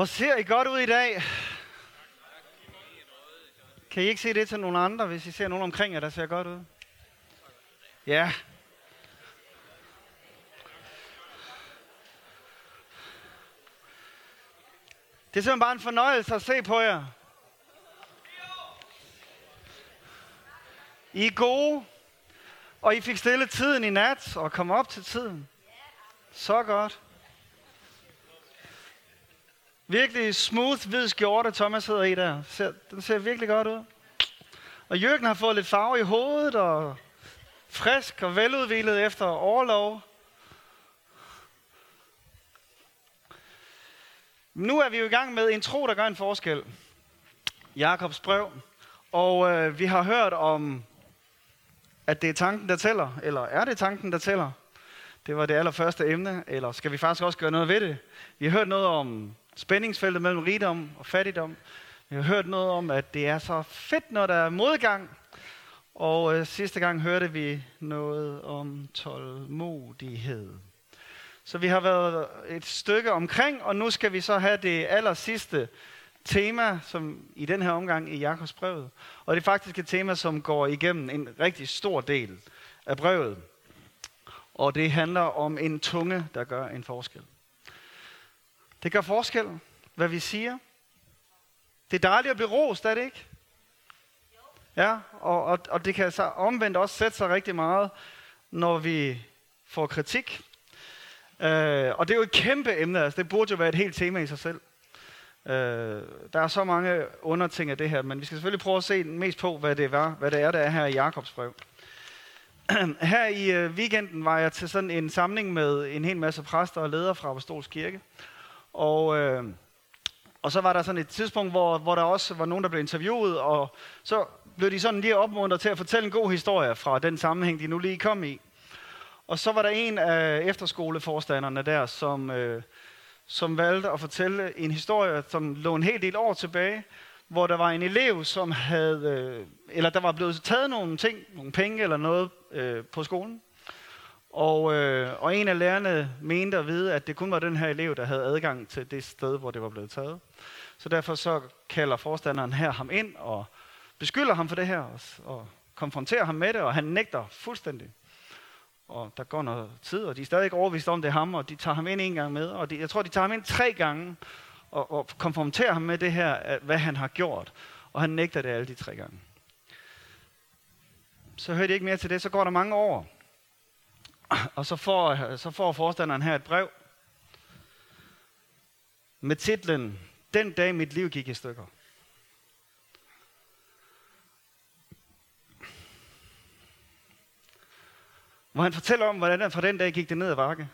Hvor ser I godt ud i dag? Kan I ikke se det til nogle andre, hvis I ser nogen omkring jer, der ser godt ud? Ja. Det er simpelthen bare en fornøjelse at se på jer. I er gode, og I fik stille tiden i nat og kom op til tiden. Så godt. Virkelig smooth hvid skjorte, Thomas hedder i der. Ser, den ser virkelig godt ud. Og Jørgen har fået lidt farve i hovedet, og frisk og veludvilet efter overlov. Nu er vi jo i gang med en tro, der gør en forskel. Jakobs brev. Og øh, vi har hørt om, at det er tanken, der tæller. Eller er det tanken, der tæller? Det var det allerførste emne. Eller skal vi faktisk også gøre noget ved det? Vi har hørt noget om spændingsfeltet mellem rigdom og fattigdom. Jeg har hørt noget om, at det er så fedt, når der er modgang. Og øh, sidste gang hørte vi noget om tålmodighed. Så vi har været et stykke omkring, og nu skal vi så have det aller sidste tema som i den her omgang i Jakobs brevet. Og det er faktisk et tema, som går igennem en rigtig stor del af brevet. Og det handler om en tunge, der gør en forskel. Det gør forskel, hvad vi siger. Det er dejligt at blive rost, er det ikke? Ja, og, og, og det kan så omvendt også sætte sig rigtig meget, når vi får kritik. Øh, og det er jo et kæmpe emne, altså det burde jo være et helt tema i sig selv. Øh, der er så mange underting af det her, men vi skal selvfølgelig prøve at se mest på, hvad det, var, hvad det er, der er her i Jakobs brev. her i øh, weekenden var jeg til sådan en samling med en hel masse præster og ledere fra Apostolsk Kirke. Og, øh, og så var der sådan et tidspunkt, hvor, hvor der også var nogen, der blev interviewet, og så blev de sådan lige opmuntret til at fortælle en god historie fra den sammenhæng, de nu lige kom i. Og så var der en af efterskoleforstanderne der, som, øh, som valgte at fortælle en historie, som lå en hel del år tilbage, hvor der var en elev, som havde, øh, eller der var blevet taget nogle ting, nogle penge eller noget øh, på skolen. Og, øh, og en af lærerne mente at vide, at det kun var den her elev, der havde adgang til det sted, hvor det var blevet taget. Så derfor så kalder forstanderen her ham ind og beskylder ham for det her og, og konfronterer ham med det, og han nægter fuldstændig. Og der går noget tid, og de er stadig overbevist om, det er ham, og de tager ham ind en gang med. Og de, jeg tror, de tager ham ind tre gange og, og konfronterer ham med det her, hvad han har gjort. Og han nægter det alle de tre gange. Så hører de ikke mere til det, så går der mange år. Og så får, så får forstanderen her et brev med titlen Den dag mit liv gik i stykker. Hvor han fortæller om, hvordan fra den dag gik det ned ad bakke.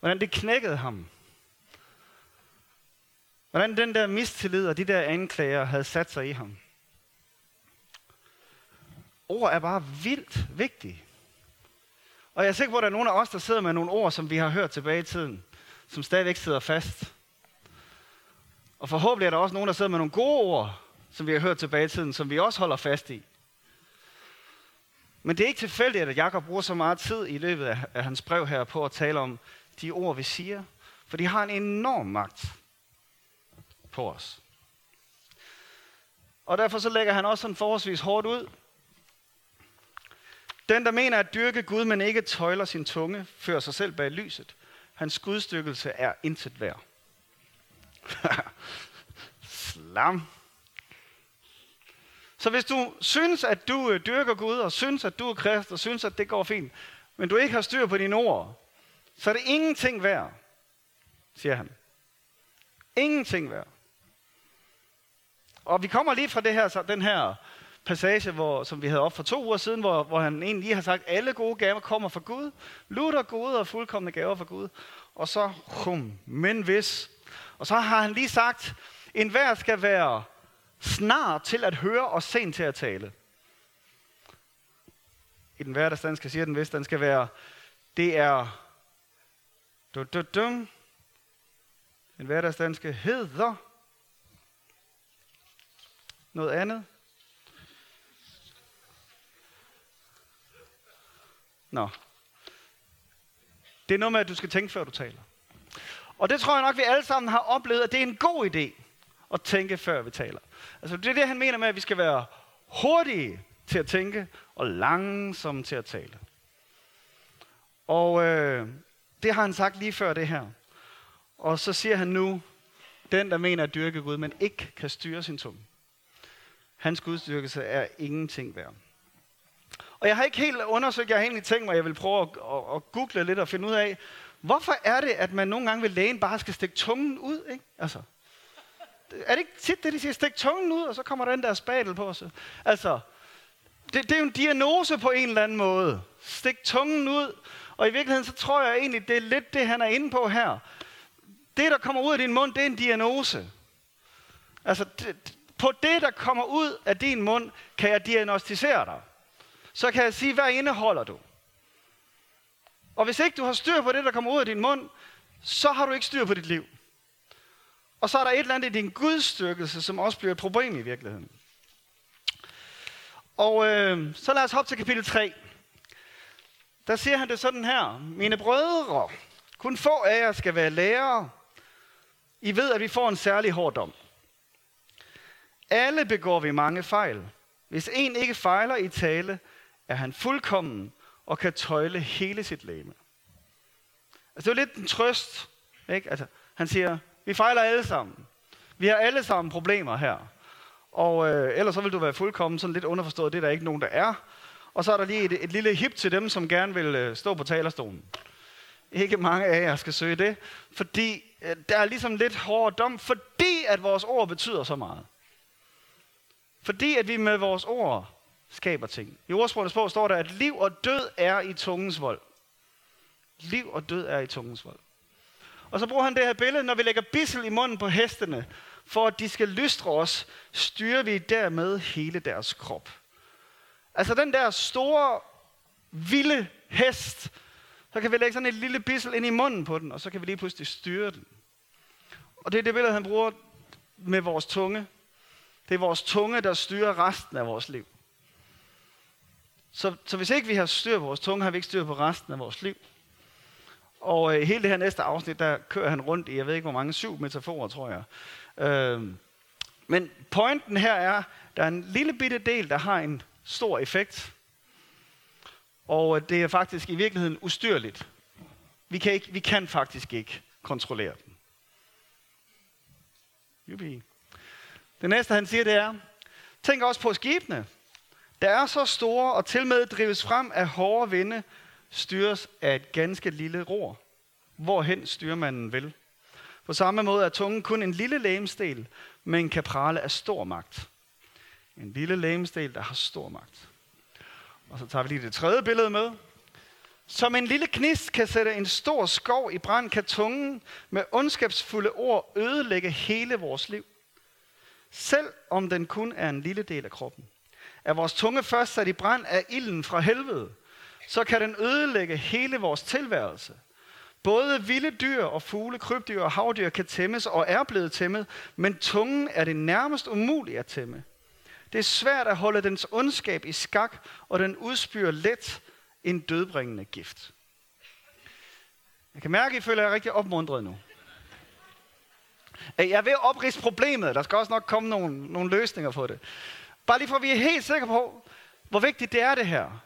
Hvordan det knækkede ham. Hvordan den der mistillid og de der anklager havde sat sig i ham. Ord er bare vildt vigtige. Og jeg er sikker på, at der er nogen af os, der sidder med nogle ord, som vi har hørt tilbage i tiden, som stadigvæk sidder fast. Og forhåbentlig er der også nogen, der sidder med nogle gode ord, som vi har hørt tilbage i tiden, som vi også holder fast i. Men det er ikke tilfældigt, at Jakob bruger så meget tid i løbet af, af hans brev her på at tale om de ord, vi siger. For de har en enorm magt på os. Og derfor så lægger han også sådan forholdsvis hårdt ud. Den, der mener at dyrke Gud, men ikke tøjler sin tunge, fører sig selv bag lyset. Hans gudstykkelse er intet værd. Slam. Så hvis du synes, at du øh, dyrker Gud, og synes, at du er krist, og synes, at det går fint, men du ikke har styr på dine ord, så er det ingenting værd, siger han. Ingenting værd. Og vi kommer lige fra det her, så den her passage, hvor, som vi havde op for to uger siden, hvor, hvor han egentlig lige har sagt, alle gode gaver kommer fra Gud. Lutter gode og fuldkommende gaver fra Gud. Og så, hum, men hvis. Og så har han lige sagt, en hver skal være snar til at høre og sent til at tale. I den hverdagsstand skal sige den hvis den skal være, det er du, du, du, den hverdagsdanske hedder noget andet. Nå. Det er noget med, at du skal tænke, før du taler. Og det tror jeg nok, vi alle sammen har oplevet, at det er en god idé at tænke, før vi taler. Altså det er det, han mener med, at vi skal være hurtige til at tænke og langsomme til at tale. Og øh, det har han sagt lige før det her. Og så siger han nu, den der mener at dyrke Gud, men ikke kan styre sin tunge. Hans gudstyrkelse er ingenting værd. Og jeg har ikke helt undersøgt, jeg har egentlig tænkt mig, at jeg vil prøve at, at, at google lidt og finde ud af, hvorfor er det, at man nogle gange ved lægen bare skal stikke tungen ud? Ikke? Altså, er det ikke tit det, de siger, stik tungen ud, og så kommer den der spatel på sig? Altså, det, det er jo en diagnose på en eller anden måde. Stik tungen ud, og i virkeligheden så tror jeg egentlig, det er lidt det, han er inde på her. Det, der kommer ud af din mund, det er en diagnose. Altså, det, på det, der kommer ud af din mund, kan jeg diagnostisere dig. Så kan jeg sige, hvad indeholder du? Og hvis ikke du har styr på det, der kommer ud af din mund, så har du ikke styr på dit liv. Og så er der et eller andet i din gudstyrkelse, som også bliver et problem i virkeligheden. Og øh, så lad os hoppe til kapitel 3. Der siger han det sådan her. Mine brødre, kun få af jer skal være lærere. I ved, at vi får en særlig hård dom. Alle begår vi mange fejl. Hvis en ikke fejler i tale, er han fuldkommen og kan tøjle hele sit læme. Altså, det er jo lidt en trøst. Ikke? Altså, han siger, vi fejler alle sammen. Vi har alle sammen problemer her. Og øh, ellers så vil du være fuldkommen sådan lidt underforstået, det er der ikke nogen, der er. Og så er der lige et, et lille hip til dem, som gerne vil øh, stå på talerstolen. Ikke mange af jer skal søge det, fordi øh, der er ligesom lidt hård dom, fordi at vores ord betyder så meget. Fordi at vi med vores ord skaber ting. I ordsprogenes bog står der, at liv og død er i tungens vold. Liv og død er i tungens vold. Og så bruger han det her billede, når vi lægger bissel i munden på hestene, for at de skal lystre os, styrer vi dermed hele deres krop. Altså den der store, vilde hest, så kan vi lægge sådan et lille bissel ind i munden på den, og så kan vi lige pludselig styre den. Og det er det billede, han bruger med vores tunge. Det er vores tunge, der styrer resten af vores liv. Så, så hvis ikke vi har styr på vores tunge, har vi ikke styr på resten af vores liv. Og øh, hele det her næste afsnit, der kører han rundt i, jeg ved ikke hvor mange, syv metaforer, tror jeg. Øh, men pointen her er, der er en lille bitte del, der har en stor effekt. Og øh, det er faktisk i virkeligheden ustyrligt. Vi kan, ikke, vi kan faktisk ikke kontrollere den. Jubi. Det næste, han siger, det er, tænk også på skibene. Der er så store og til med drives frem af hårde vinde, styres af et ganske lille ror. Hvorhen styrmanden vil. På samme måde er tungen kun en lille lægemstel, men kan prale af stor magt. En lille lægemstel, der har stor magt. Og så tager vi lige det tredje billede med. Som en lille knist kan sætte en stor skov i brand, kan tungen med ondskabsfulde ord ødelægge hele vores liv. Selv om den kun er en lille del af kroppen. Er vores tunge først sat i brand af ilden fra helvede, så kan den ødelægge hele vores tilværelse. Både vilde dyr og fugle, krybdyr og havdyr kan tæmmes og er blevet tæmmet, men tungen er det nærmest umuligt at tæmme. Det er svært at holde dens ondskab i skak, og den udspyrer let en dødbringende gift. Jeg kan mærke, at I føler jer rigtig opmuntret nu. Jeg vil ved oprise problemet. Der skal også nok komme nogle, nogle løsninger på det. Bare lige for at vi er helt sikre på, hvor vigtigt det er det her.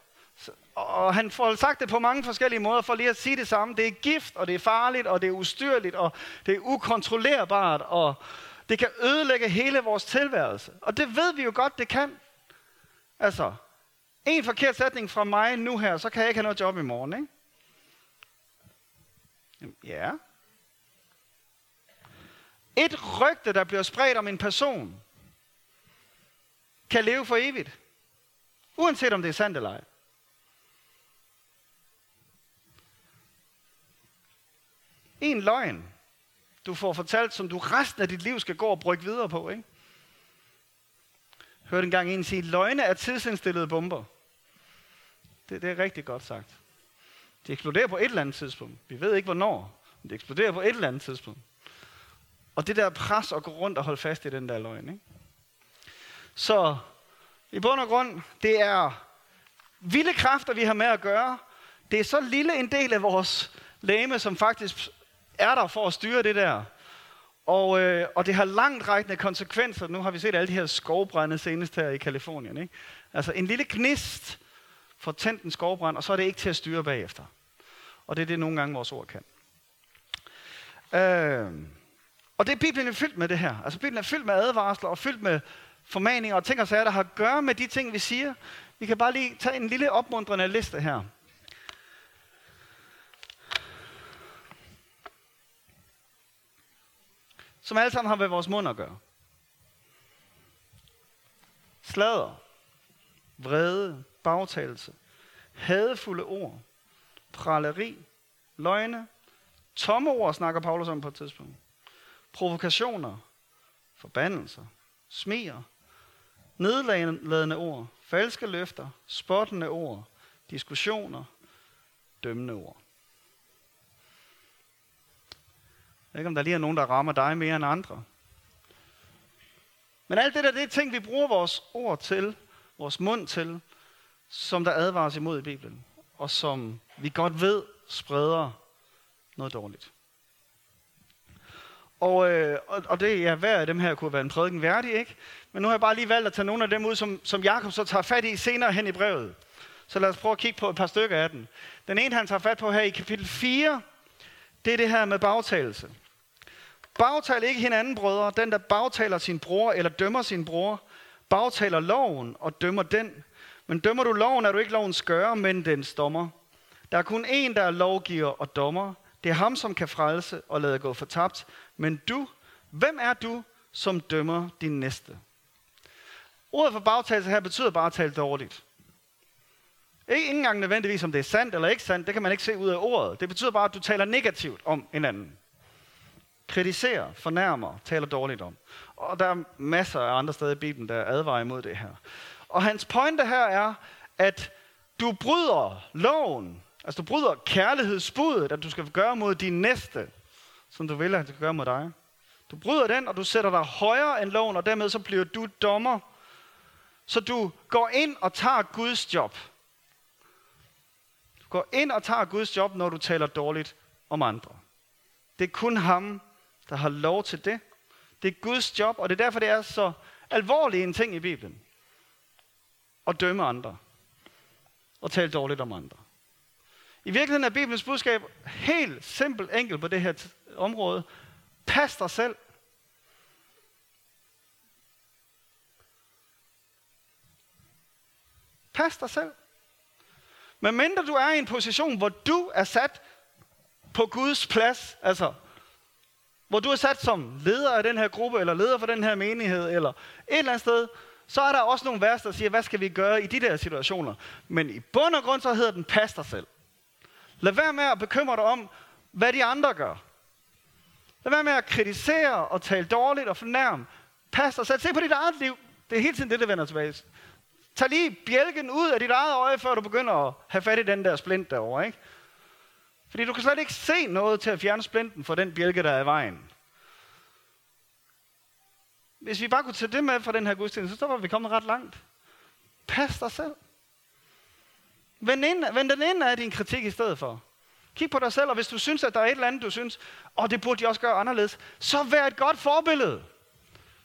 Og han får sagt det på mange forskellige måder, for lige at sige det samme. Det er gift, og det er farligt, og det er ustyrligt, og det er ukontrollerbart, og det kan ødelægge hele vores tilværelse. Og det ved vi jo godt, det kan. Altså, en forkert sætning fra mig nu her, så kan jeg ikke have noget job i morgen, ikke? Ja. Et rygte, der bliver spredt om en person, kan leve for evigt. Uanset om det er sandt eller ej. En løgn, du får fortalt, som du resten af dit liv skal gå og brygge videre på. Ikke? Hørte engang en sige, løgne er tidsindstillede bomber. Det, det er rigtig godt sagt. Det eksploderer på et eller andet tidspunkt. Vi ved ikke hvornår, men det eksploderer på et eller andet tidspunkt. Og det der pres at gå rundt og holde fast i den der løgn. Ikke? Så i bund og grund, det er vilde kræfter, vi har med at gøre. Det er så lille en del af vores læme, som faktisk er der for at styre det der. Og, øh, og det har langt rækkende konsekvenser. Nu har vi set alle de her skovbrænde senest her i Kalifornien. Ikke? Altså en lille gnist får tændt en skovbrand, og så er det ikke til at styre bagefter. Og det er det nogle gange vores ord kan. Øh, og det er Bibelen er fyldt med det her. Altså Bibelen er fyldt med advarsler og fyldt med formaninger og ting og sager, der har at gøre med de ting, vi siger. Vi kan bare lige tage en lille opmuntrende liste her. Som alle sammen har med vores mund at gøre. Slader, vrede, bagtagelse, hadefulde ord, praleri, løgne, tomme ord snakker Paulus om på et tidspunkt, provokationer, forbandelser, smiger, nedladende ord, falske løfter, spottende ord, diskussioner, dømmende ord. Jeg ved ikke, om der lige er nogen, der rammer dig mere end andre. Men alt det der, det er ting, vi bruger vores ord til, vores mund til, som der advares imod i Bibelen, og som vi godt ved spreder noget dårligt. Og, øh, og, og det er ja, hver af dem her kunne være en prædiken værdig, ikke? Men nu har jeg bare lige valgt at tage nogle af dem ud, som, som Jakob så tager fat i senere hen i brevet. Så lad os prøve at kigge på et par stykker af den. Den ene, han tager fat på her i kapitel 4, det er det her med bagtagelse. Bagtal ikke hinanden, brødre. Den, der bagtaler sin bror eller dømmer sin bror, bagtaler loven og dømmer den. Men dømmer du loven, er du ikke lovens skøre, men den dommer. Der er kun én, der er lovgiver og dommer. Det er ham, som kan frelse og lade gå fortabt. Men du, hvem er du, som dømmer din næste? Ordet for bagtagelse her betyder bare at tale dårligt. Ikke engang nødvendigvis, om det er sandt eller ikke sandt. Det kan man ikke se ud af ordet. Det betyder bare, at du taler negativt om en anden kritiserer, fornærmer, taler dårligt om. Og der er masser af andre steder i Bibelen, der advarer imod det her. Og hans pointe her er, at du bryder loven, altså du bryder kærlighedsbuddet, at du skal gøre mod din næste, som du vil, at han skal gøre mod dig. Du bryder den, og du sætter dig højere end loven, og dermed så bliver du dommer. Så du går ind og tager Guds job. Du går ind og tager Guds job, når du taler dårligt om andre. Det er kun ham, der har lov til det. Det er Guds job, og det er derfor, det er så alvorlig en ting i Bibelen. At dømme andre. Og tale dårligt om andre. I virkeligheden er Bibelens budskab helt simpelt enkelt på det her område. Pas dig selv. Pas dig selv. Men mindre du er i en position, hvor du er sat på Guds plads, altså hvor du er sat som leder af den her gruppe, eller leder for den her menighed, eller et eller andet sted, så er der også nogle vers, der siger, hvad skal vi gøre i de der situationer? Men i bund og grund, så hedder den, pas dig selv. Lad være med at bekymre dig om, hvad de andre gør. Lad være med at kritisere og tale dårligt og fornærme. Pas dig selv. Se på dit eget liv. Det er hele tiden det, der vender tilbage. Tag lige bjælken ud af dit eget øje, før du begynder at have fat i den der splint derovre. Ikke? Fordi du kan slet ikke se noget til at fjerne splinten for den bjælke, der er i vejen. Hvis vi bare kunne tage det med fra den her gudstjeneste, så var vi kommet ret langt. Pas dig selv. Vend, ind, vend den ind af din kritik i stedet for. Kig på dig selv, og hvis du synes, at der er et eller andet, du synes, og oh, det burde de også gøre anderledes, så vær et godt forbillede.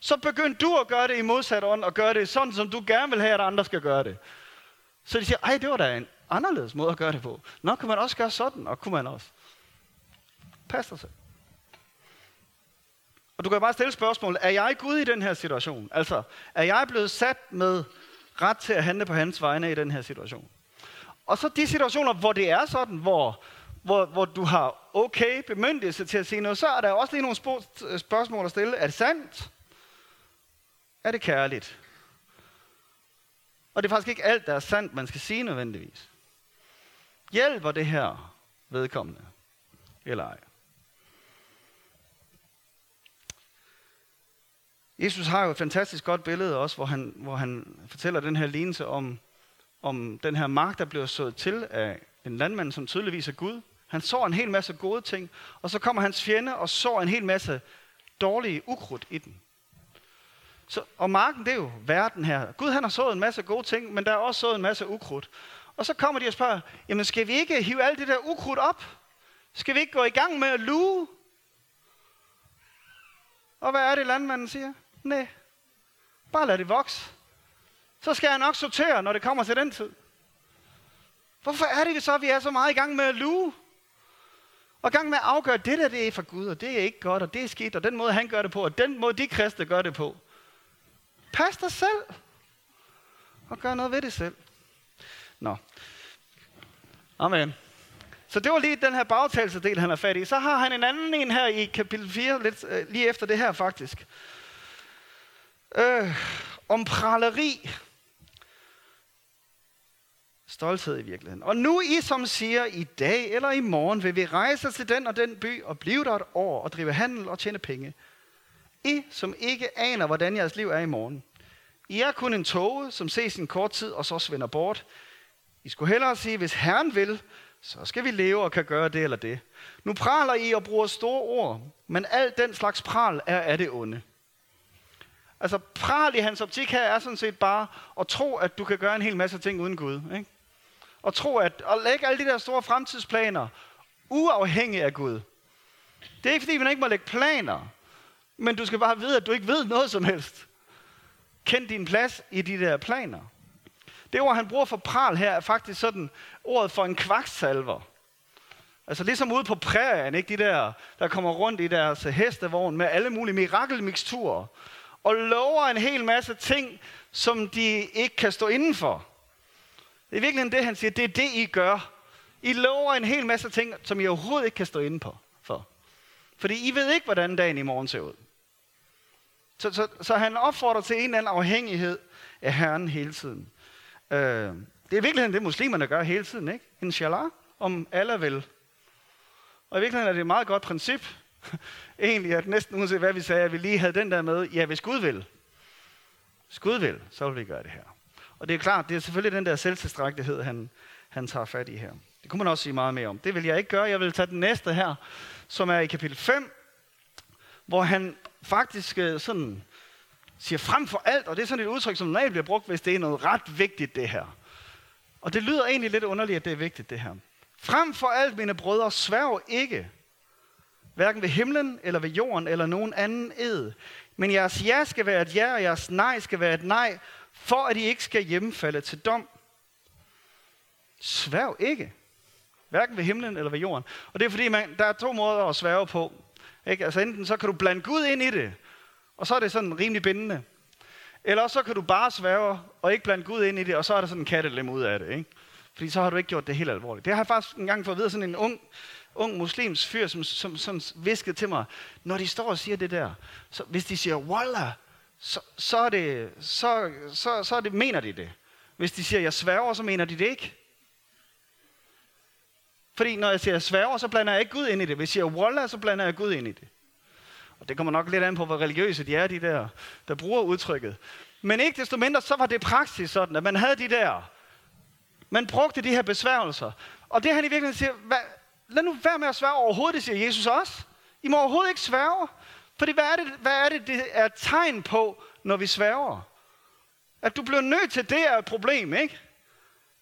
Så begynd du at gøre det i modsat ånd, og gøre det sådan, som du gerne vil have, at andre skal gøre det. Så de siger, ej, det var da en anderledes måde at gøre det på. Nå, kan man også gøre sådan, og kunne man også. Pas dig selv. Og du kan bare stille spørgsmålet, er jeg Gud i den her situation? Altså, er jeg blevet sat med ret til at handle på hans vegne i den her situation? Og så de situationer, hvor det er sådan, hvor, hvor, hvor du har okay bemyndigelse til at sige noget, så er der også lige nogle spørgsmål at stille. Er det sandt? Er det kærligt? Og det er faktisk ikke alt, der er sandt, man skal sige nødvendigvis. Hjælper det her vedkommende? Eller ej? Jesus har jo et fantastisk godt billede også, hvor han, hvor han fortæller den her lignelse om, om den her mark, der bliver sået til af en landmand, som tydeligvis er Gud. Han så en hel masse gode ting, og så kommer hans fjende og så en hel masse dårlige ukrudt i den. Så, og marken, det er jo verden her. Gud han har sået en masse gode ting, men der er også sået en masse ukrudt. Og så kommer de og spørger, jamen skal vi ikke hive alt det der ukrudt op? Skal vi ikke gå i gang med at luge Og hvad er det, landmanden siger? Nej, bare lad det vokse. Så skal jeg nok sortere, når det kommer til den tid. Hvorfor er det så, at vi er så meget i gang med at luge? Og i gang med at afgøre, at det der det er for Gud, og det er ikke godt, og det er skidt, og den måde han gør det på, og den måde de kristne gør det på. Pas dig selv, og gør noget ved det selv. Nå. Amen. Så det var lige den her bagtagelse han er fat i. Så har han en anden en her i kapitel 4, lidt, øh, lige efter det her faktisk. Øh, om praleri. Stolthed i virkeligheden. Og nu I som siger, i dag eller i morgen vil vi rejse til den og den by og blive der et år og drive handel og tjene penge. I som ikke aner, hvordan jeres liv er i morgen. I er kun en tåge, som ses en kort tid og så svinder bort. I skulle hellere sige, hvis Herren vil, så skal vi leve og kan gøre det eller det. Nu praler I og bruger store ord, men alt den slags pral er af det onde. Altså pral i hans optik her er sådan set bare at tro, at du kan gøre en hel masse ting uden Gud. Ikke? Og tro, at at lægge alle de der store fremtidsplaner uafhængig af Gud. Det er ikke fordi, man ikke må lægge planer, men du skal bare vide, at du ikke ved noget som helst. Kend din plads i de der planer. Det ord, han bruger for pral her, er faktisk sådan ordet for en kvaksalver. Altså ligesom ude på prærien, ikke? De der, der kommer rundt i deres hestevogn med alle mulige mirakelmiksturer. Og lover en hel masse ting, som de ikke kan stå indenfor. Det er virkelig det, han siger. Det er det, I gør. I lover en hel masse ting, som I overhovedet ikke kan stå inde på. For. Fordi I ved ikke, hvordan dagen i morgen ser ud. Så, så, så han opfordrer til en eller anden afhængighed af Herren hele tiden. Øh, det er virkelig det, muslimerne gør hele tiden, ikke? Inshallah, om alle vil. Og i virkeligheden er det et meget godt princip, egentlig, at næsten uanset hvad vi sagde, at vi lige havde den der med, ja, hvis Gud vil, hvis Gud vil, så vil vi gøre det her. Og det er klart, det er selvfølgelig den der selvtilstrækkelighed, han, han tager fat i her. Det kunne man også sige meget mere om. Det vil jeg ikke gøre. Jeg vil tage den næste her, som er i kapitel 5, hvor han faktisk øh, sådan siger frem for alt, og det er sådan et udtryk, som normalt bliver brugt, hvis det er noget ret vigtigt, det her. Og det lyder egentlig lidt underligt, at det er vigtigt, det her. Frem for alt, mine brødre, sværg ikke, hverken ved himlen, eller ved jorden, eller nogen anden ed. Men jeres ja skal være et ja, og jeres nej skal være et nej, for at I ikke skal hjemfalde til dom. Sværg ikke. Hverken ved himlen eller ved jorden. Og det er fordi, man, der er to måder at sværge på. Ikke? Altså enten så kan du blande Gud ind i det, og så er det sådan rimelig bindende. Eller så kan du bare sværge og ikke blande Gud ind i det, og så er der sådan en kattelem ud af det. Ikke? Fordi så har du ikke gjort det helt alvorligt. Det har jeg faktisk engang fået at vide sådan en ung, ung muslims fyr, som, som, som viskede til mig, når de står og siger det der, så hvis de siger, Wallah, så, så, er det, så, så, så er det, mener de det. Hvis de siger, jeg sværger, så mener de det ikke. Fordi når jeg siger sværger, så blander jeg ikke Gud ind i det. Hvis jeg siger Wallah, så blander jeg Gud ind i det. Og det kommer nok lidt an på, hvor religiøse de er, de der, der bruger udtrykket. Men ikke desto mindre, så var det praksis sådan, at man havde de der, man brugte de her besværgelser. Og det han i virkeligheden siger, hvad, lad nu være med at sværge overhovedet, det siger Jesus også. I må overhovedet ikke sværge. Fordi hvad er det, hvad er det, det er tegn på, når vi sværger? At du bliver nødt til, det er et problem, ikke?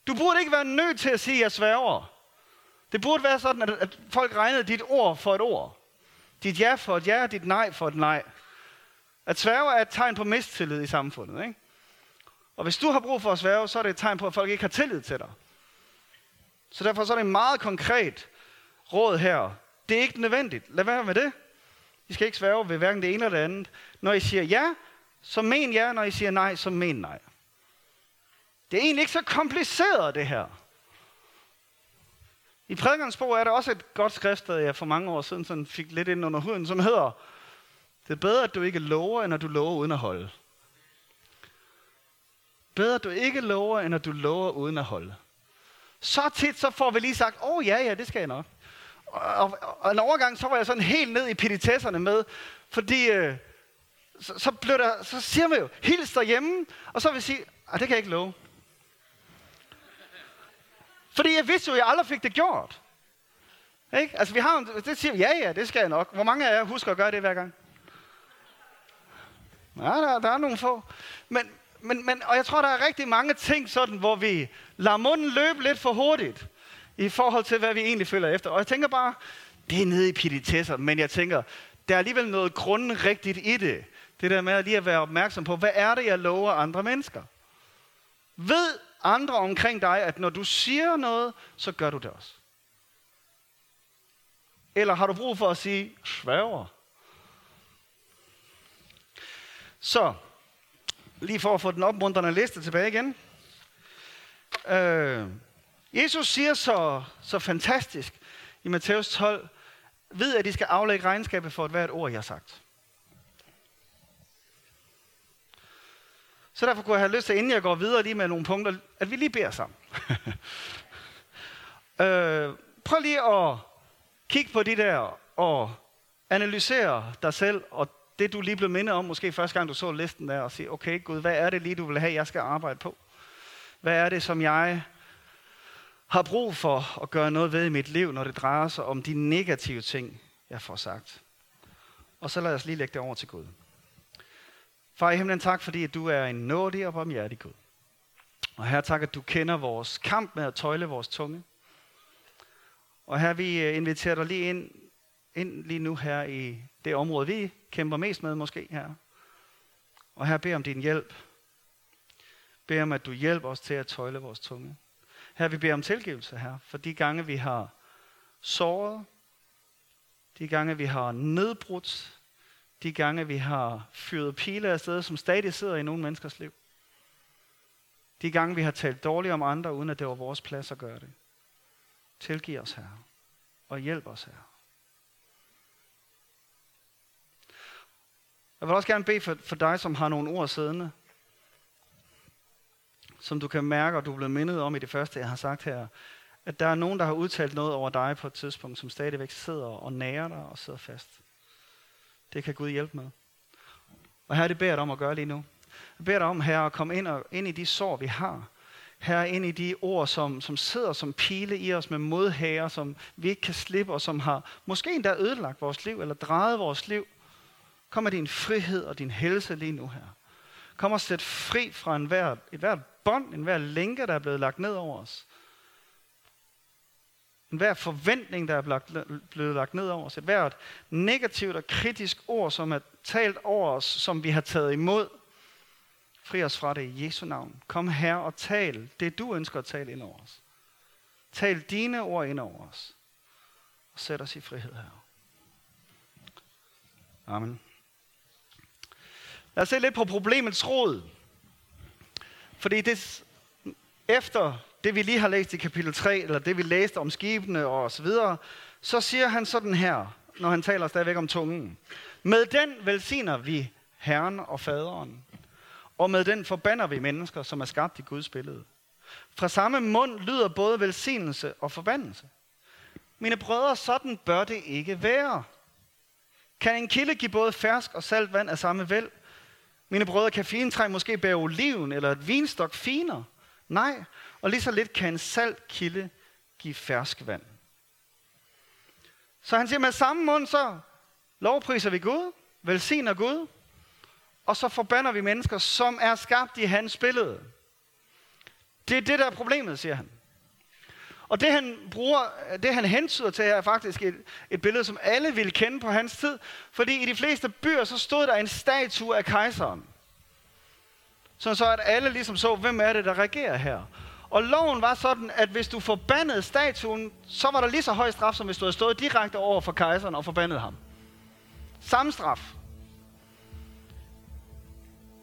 Du burde ikke være nødt til at sige, at jeg sværger. Det burde være sådan, at, at folk regnede dit ord for et ord. Dit ja for et ja, dit nej for et nej. At sværge er et tegn på mistillid i samfundet. Ikke? Og hvis du har brug for at sværge, så er det et tegn på, at folk ikke har tillid til dig. Så derfor så er det en meget konkret råd her. Det er ikke nødvendigt. Lad være med det. I skal ikke sværge ved hverken det ene eller det andet. Når I siger ja, så men ja. Når I siger nej, så men nej. Det er egentlig ikke så kompliceret, det her. I prædikernes bog er der også et godt skrift, der jeg for mange år siden sådan fik lidt ind under huden, som hedder, det er bedre, at du ikke lover, end at du lover uden at holde. Bedre, at du ikke lover, end at du lover uden at holde. Så tit, så får vi lige sagt, åh oh, ja, ja, det skal jeg nok. Og, og, og en overgang, så var jeg sådan helt ned i pittitesserne med, fordi øh, så, så, blev der, så siger man jo, hils derhjemme, og så vil jeg sige, ah, det kan jeg ikke love. Fordi jeg vidste jo, at jeg aldrig fik det gjort. Ikke? Altså, vi har, det siger ja, ja, det skal jeg nok. Hvor mange af jer husker at gøre det hver gang? Ja, der, der er nogle få. Men, men, men, og jeg tror, der er rigtig mange ting sådan, hvor vi lader munden løbe lidt for hurtigt i forhold til, hvad vi egentlig føler efter. Og jeg tænker bare, det er nede i pititesser, men jeg tænker, der er alligevel noget grundrigtigt i det. Det der med lige at være opmærksom på, hvad er det, jeg lover andre mennesker? Ved andre omkring dig, at når du siger noget, så gør du det også. Eller har du brug for at sige, svæver? Så, lige for at få den opmuntrende liste tilbage igen. Øh, Jesus siger så, så fantastisk i Matthæus 12, ved at de skal aflægge regnskabet for et hvert ord, jeg har sagt. Så derfor kunne jeg have lyst til, inden jeg går videre lige med nogle punkter, at vi lige beder sammen. øh, prøv lige at kigge på de der og analysere dig selv og det, du lige blev mindet om, måske første gang du så listen der, og sige, okay Gud, hvad er det lige, du vil have, jeg skal arbejde på? Hvad er det, som jeg har brug for at gøre noget ved i mit liv, når det drejer sig om de negative ting, jeg får sagt? Og så lad os lige lægge det over til Gud. Far i himlen, tak fordi at du er en nådig og barmhjertig Gud. Og her tak, at du kender vores kamp med at tøjle vores tunge. Og her vi øh, inviterer dig lige ind, ind lige nu her i det område, vi kæmper mest med måske her. Og her beder om din hjælp. Beder om, at du hjælper os til at tøjle vores tunge. Her vi beder om tilgivelse her, for de gange vi har såret, de gange vi har nedbrudt, de gange vi har fyret pile af steder, som stadig sidder i nogle menneskers liv. De gange vi har talt dårligt om andre, uden at det var vores plads at gøre det. Tilgiv os, her og hjælp os, her. Jeg vil også gerne bede for, for dig, som har nogle ord siddende, som du kan mærke, og du er blevet mindet om i det første, jeg har sagt her, at der er nogen, der har udtalt noget over dig på et tidspunkt, som stadigvæk sidder og nærer dig og sidder fast. Det kan Gud hjælpe med. Og her det beder dig om at gøre lige nu. Jeg beder dig om, her at komme ind, og, ind i de sår, vi har. Her ind i de ord, som, som sidder som pile i os med modhager, som vi ikke kan slippe, og som har måske endda ødelagt vores liv, eller drejet vores liv. Kom med din frihed og din helse lige nu her. Kom og sæt fri fra enhver, et hvert bånd, en hver lænke, der er blevet lagt ned over os. En hver forventning, der er blevet lagt ned over os. Et hvert negativt og kritisk ord, som er talt over os, som vi har taget imod. Fri os fra det i Jesu navn. Kom her og tal det, du ønsker at tale ind over os. Tal dine ord ind over os. Og sæt os i frihed her. Amen. Lad os se lidt på problemets rod. Fordi det, efter det vi lige har læst i kapitel 3, eller det vi læste om skibene og så videre, så siger han sådan her, når han taler stadigvæk om tungen. Med den velsigner vi Herren og Faderen, og med den forbander vi mennesker, som er skabt i Guds billede. Fra samme mund lyder både velsignelse og forbandelse. Mine brødre, sådan bør det ikke være. Kan en kilde give både fersk og salt vand af samme væld? Mine brødre, kan fintræ måske bære oliven eller et vinstok finere? Nej, og lige så lidt kan en salt kilde give fersk vand. Så han siger, med samme mund så lovpriser vi Gud, velsigner Gud, og så forbander vi mennesker, som er skabt i hans billede. Det er det, der er problemet, siger han. Og det han bruger, det han hentyder til, er faktisk et, et billede, som alle ville kende på hans tid. Fordi i de fleste byer, så stod der en statue af kejseren. Så så at alle ligesom så, hvem er det, der regerer her. Og loven var sådan, at hvis du forbandede statuen, så var der lige så høj straf, som hvis du havde stået direkte over for kejseren og forbandet ham. Samme straf.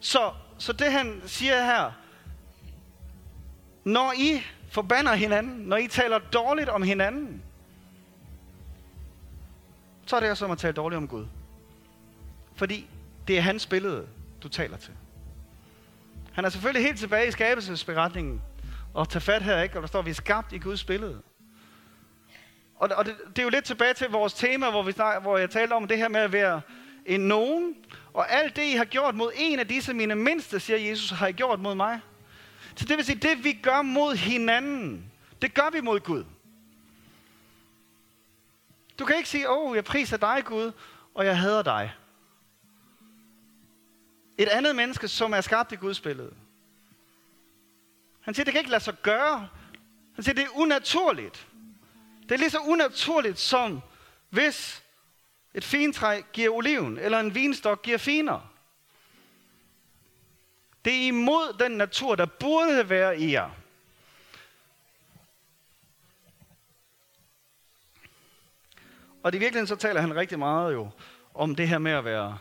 Så, så det han siger her, når I forbander hinanden, når I taler dårligt om hinanden, så er det som at tale dårligt om Gud. Fordi det er hans billede, du taler til. Han er selvfølgelig helt tilbage i skabelsesberetningen, og tager fat her, ikke? Og der står, at vi er skabt i Guds billede. Og, og det, det, er jo lidt tilbage til vores tema, hvor, vi snak, hvor jeg talte om det her med at være en nogen. Og alt det, I har gjort mod en af disse mine mindste, siger Jesus, har I gjort mod mig. Så det vil sige, det vi gør mod hinanden, det gør vi mod Gud. Du kan ikke sige, åh, oh, jeg priser dig, Gud, og jeg hader dig. Et andet menneske, som er skabt i Guds billede. Han siger, det kan ikke lade sig gøre. Han siger, det er unaturligt. Det er lige så unaturligt som, hvis Et fintræ giver oliven, eller en vinstok giver finer. Det er imod den natur, der burde være i jer. Og i virkeligheden så taler han rigtig meget jo om det her med at være,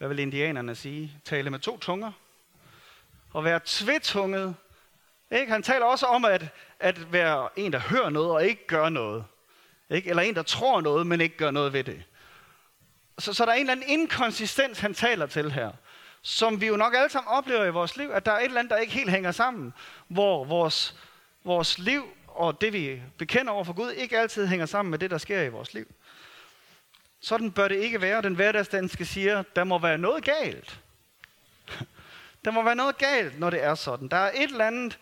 hvad vil indianerne sige, tale med to tunger. Og være tvetunget. Ikke? Han taler også om at, at være en, der hører noget og ikke gør noget. Ikke? Eller en, der tror noget, men ikke gør noget ved det. Så, så der er en eller anden inkonsistens, han taler til her, som vi jo nok alle sammen oplever i vores liv, at der er et eller andet, der ikke helt hænger sammen, hvor vores, vores liv og det, vi bekender over for Gud, ikke altid hænger sammen med det, der sker i vores liv. Sådan bør det ikke være. Den hverdagsdanske siger, der må være noget galt. Der må være noget galt, når det er sådan. Der er et eller andet,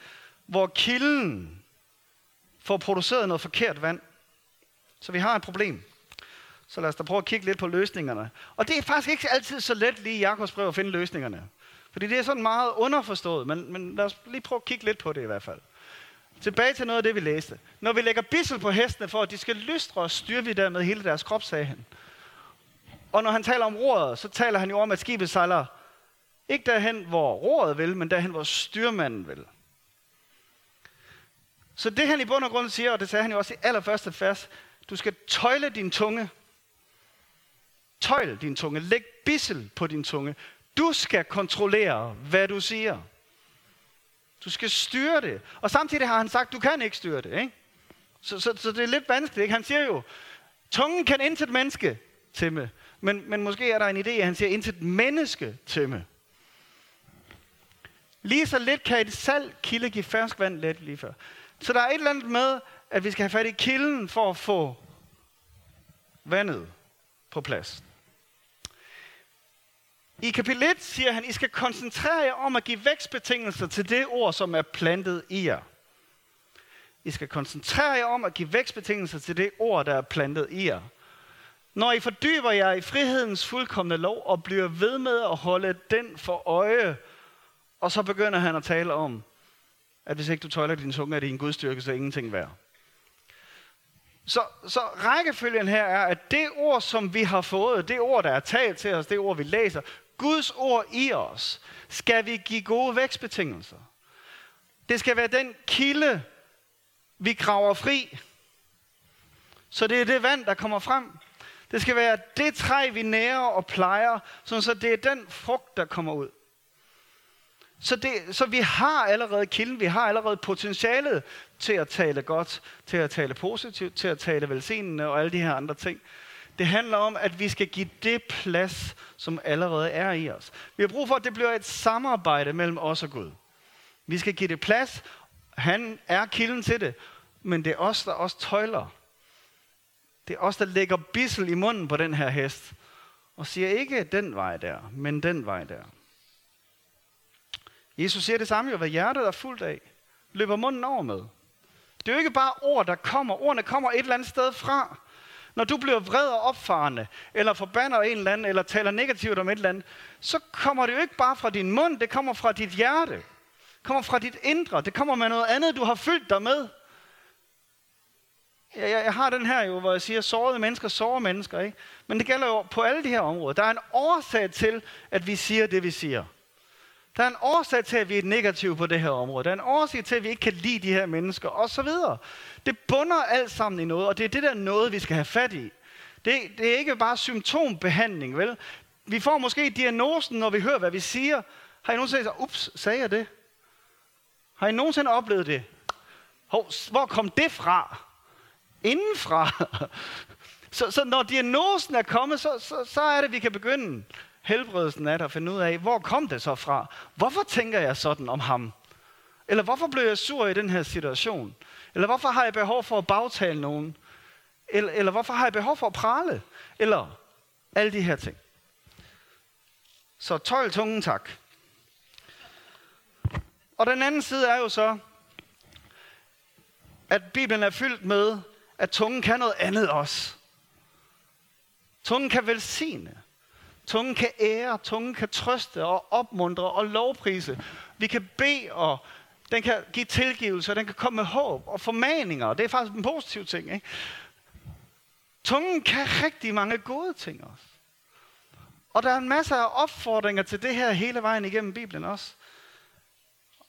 hvor kilden får produceret noget forkert vand. Så vi har et problem. Så lad os da prøve at kigge lidt på løsningerne. Og det er faktisk ikke altid så let lige i Jakobs brev at finde løsningerne. Fordi det er sådan meget underforstået, men, men lad os lige prøve at kigge lidt på det i hvert fald. Tilbage til noget af det, vi læste. Når vi lægger bissel på hestene for, at de skal lystre, og styrer vi dermed hele deres krop, sagde han. Og når han taler om roret, så taler han jo om, at skibet sejler ikke derhen, hvor roret vil, men derhen, hvor styrmanden vil. Så det han i bund og grund siger, og det sagde han jo også i allerførste vers, du skal tøjle din tunge. Tøjle din tunge. Læg bissel på din tunge. Du skal kontrollere, hvad du siger. Du skal styre det. Og samtidig har han sagt, du kan ikke styre det. Ikke? Så, så, så det er lidt vanskeligt. Ikke? Han siger jo, tungen kan intet menneske tæmme. Men, men måske er der en idé, at han siger, intet menneske tæmme. Lige så lidt kan et salt kilde give ferskvand let lige før. Så der er et eller andet med, at vi skal have fat i kilden for at få vandet på plads. I kapitel 1 siger han, I skal koncentrere jer om at give vækstbetingelser til det ord, som er plantet i jer. I skal koncentrere jer om at give vækstbetingelser til det ord, der er plantet i jer. Når I fordyber jer i frihedens fuldkommende lov og bliver ved med at holde den for øje, og så begynder han at tale om, at hvis ikke du tøjler din tunge, er det en gudstyrke, så ingenting værd. Så, så rækkefølgen her er, at det ord, som vi har fået, det ord, der er talt til os, det ord, vi læser, Guds ord i os, skal vi give gode vækstbetingelser. Det skal være den kilde, vi graver fri. Så det er det vand, der kommer frem. Det skal være det træ, vi nærer og plejer, så det er den frugt, der kommer ud. Så, det, så vi har allerede kilden, vi har allerede potentialet til at tale godt, til at tale positivt, til at tale velsignende og alle de her andre ting. Det handler om, at vi skal give det plads, som allerede er i os. Vi har brug for, at det bliver et samarbejde mellem os og Gud. Vi skal give det plads. Han er kilden til det. Men det er os, der også tøjler. Det er os, der lægger bissel i munden på den her hest. Og siger ikke den vej der, men den vej der. Jesus siger det samme jo, hvad hjertet er fuldt af, løber munden over med. Det er jo ikke bare ord, der kommer. Ordene kommer et eller andet sted fra. Når du bliver vred og opfarende, eller forbander en eller anden, eller taler negativt om et eller andet, så kommer det jo ikke bare fra din mund, det kommer fra dit hjerte. Det kommer fra dit indre. Det kommer med noget andet, du har fyldt dig med. Jeg, jeg, jeg har den her jo, hvor jeg siger, sårede mennesker, sårer mennesker. Ikke? Men det gælder jo på alle de her områder. Der er en årsag til, at vi siger det, vi siger. Der er en årsag til, at vi er negative på det her område. Der er en årsag til, at vi ikke kan lide de her mennesker, og så videre. Det bunder alt sammen i noget, og det er det der noget, vi skal have fat i. Det, det er ikke bare symptombehandling, vel? Vi får måske diagnosen, når vi hører, hvad vi siger. Har I nogensinde sagt, ups, sagde jeg det? Har I nogensinde oplevet det? Hov, hvor kom det fra? Indenfra. så, så når diagnosen er kommet, så, så, så er det, vi kan begynde helbredelsen af det og finde ud af, hvor kom det så fra? Hvorfor tænker jeg sådan om ham? Eller hvorfor blev jeg sur i den her situation? Eller hvorfor har jeg behov for at bagtale nogen? Eller, eller hvorfor har jeg behov for at prale? Eller alle de her ting. Så tøjl tungen tak. Og den anden side er jo så, at Bibelen er fyldt med, at tungen kan noget andet også. Tungen kan velsigne. Tungen kan ære, tungen kan trøste og opmuntre og lovprise. Vi kan bede, og den kan give tilgivelse, og den kan komme med håb og formaninger. Det er faktisk en positiv ting. Ikke? Tungen kan rigtig mange gode ting også. Og der er en masse af opfordringer til det her hele vejen igennem Bibelen også.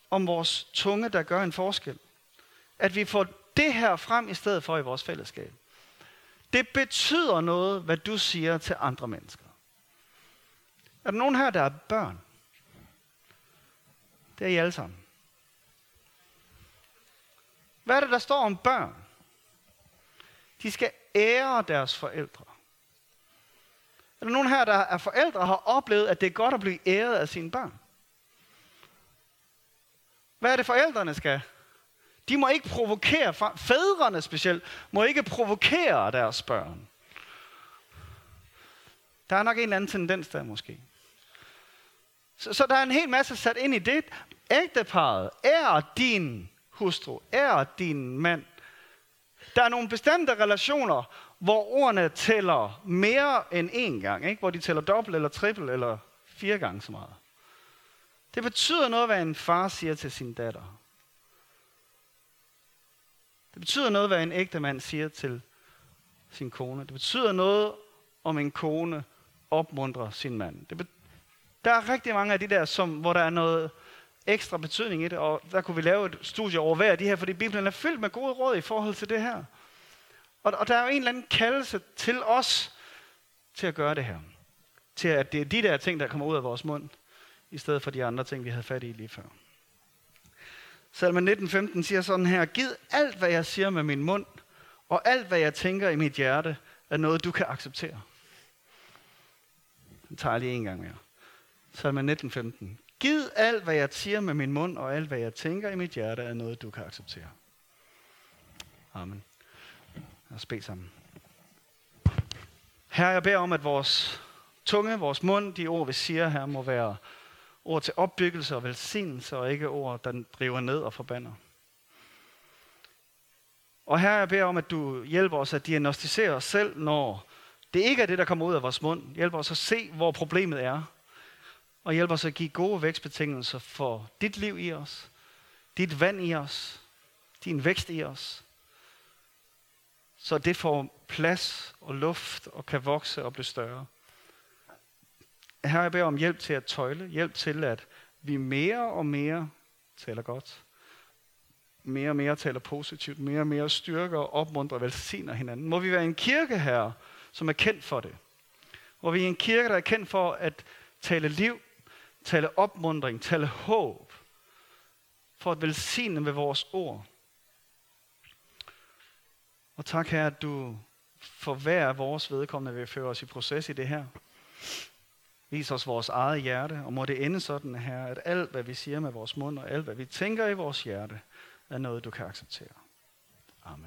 Om vores tunge, der gør en forskel. At vi får det her frem i stedet for i vores fællesskab. Det betyder noget, hvad du siger til andre mennesker. Er der nogen her, der er børn? Det er I alle sammen. Hvad er det, der står om børn? De skal ære deres forældre. Er der nogen her, der er forældre og har oplevet, at det er godt at blive æret af sine børn? Hvad er det, forældrene skal? De må ikke provokere, fædrene specielt, må ikke provokere deres børn. Der er nok en eller anden tendens der måske. Så, så der er en hel masse sat ind i det. Ægteparet er din hustru, er din mand. Der er nogle bestemte relationer, hvor ordene tæller mere end én gang. Ikke? Hvor de tæller dobbelt eller trippel eller fire gange så meget. Det betyder noget, hvad en far siger til sin datter. Det betyder noget, hvad en ægte mand siger til sin kone. Det betyder noget, om en kone opmuntrer sin mand. Det der er rigtig mange af de der, som, hvor der er noget ekstra betydning i det, og der kunne vi lave et studie over hver af de her, fordi Bibelen er fyldt med gode råd i forhold til det her. Og, og der er jo en eller anden kaldelse til os til at gøre det her. Til at det er de der ting, der kommer ud af vores mund, i stedet for de andre ting, vi havde fat i lige før. Salme 19.15 siger sådan her, Giv alt, hvad jeg siger med min mund, og alt, hvad jeg tænker i mit hjerte, er noget, du kan acceptere. Den tager jeg lige en gang mere. Salme 19.15. Giv alt, hvad jeg siger med min mund, og alt, hvad jeg tænker i mit hjerte, er noget, du kan acceptere. Amen. Lad os bede sammen. Herre, jeg beder om, at vores tunge, vores mund, de ord, vi siger her, må være ord til opbyggelse og velsignelse, og ikke ord, der driver ned og forbander. Og her jeg beder om, at du hjælper os at diagnostisere os selv, når det ikke er det, der kommer ud af vores mund. Hjælp os at se, hvor problemet er. Og hjælp os at give gode vækstbetingelser for dit liv i os, dit vand i os, din vækst i os. Så det får plads og luft og kan vokse og blive større. Her jeg beder om hjælp til at tøjle, hjælp til, at vi mere og mere taler godt, mere og mere taler positivt, mere og mere styrker og opmuntrer og velsigner hinanden. Må vi være en kirke her, som er kendt for det. Hvor vi er en kirke, der er kendt for at tale liv, tale opmundring, tale håb, for at velsigne med vores ord. Og tak her, at du for hver af vores vedkommende vil føre os i proces i det her. Vis os vores eget hjerte, og må det ende sådan her, at alt, hvad vi siger med vores mund, og alt, hvad vi tænker i vores hjerte, er noget, du kan acceptere.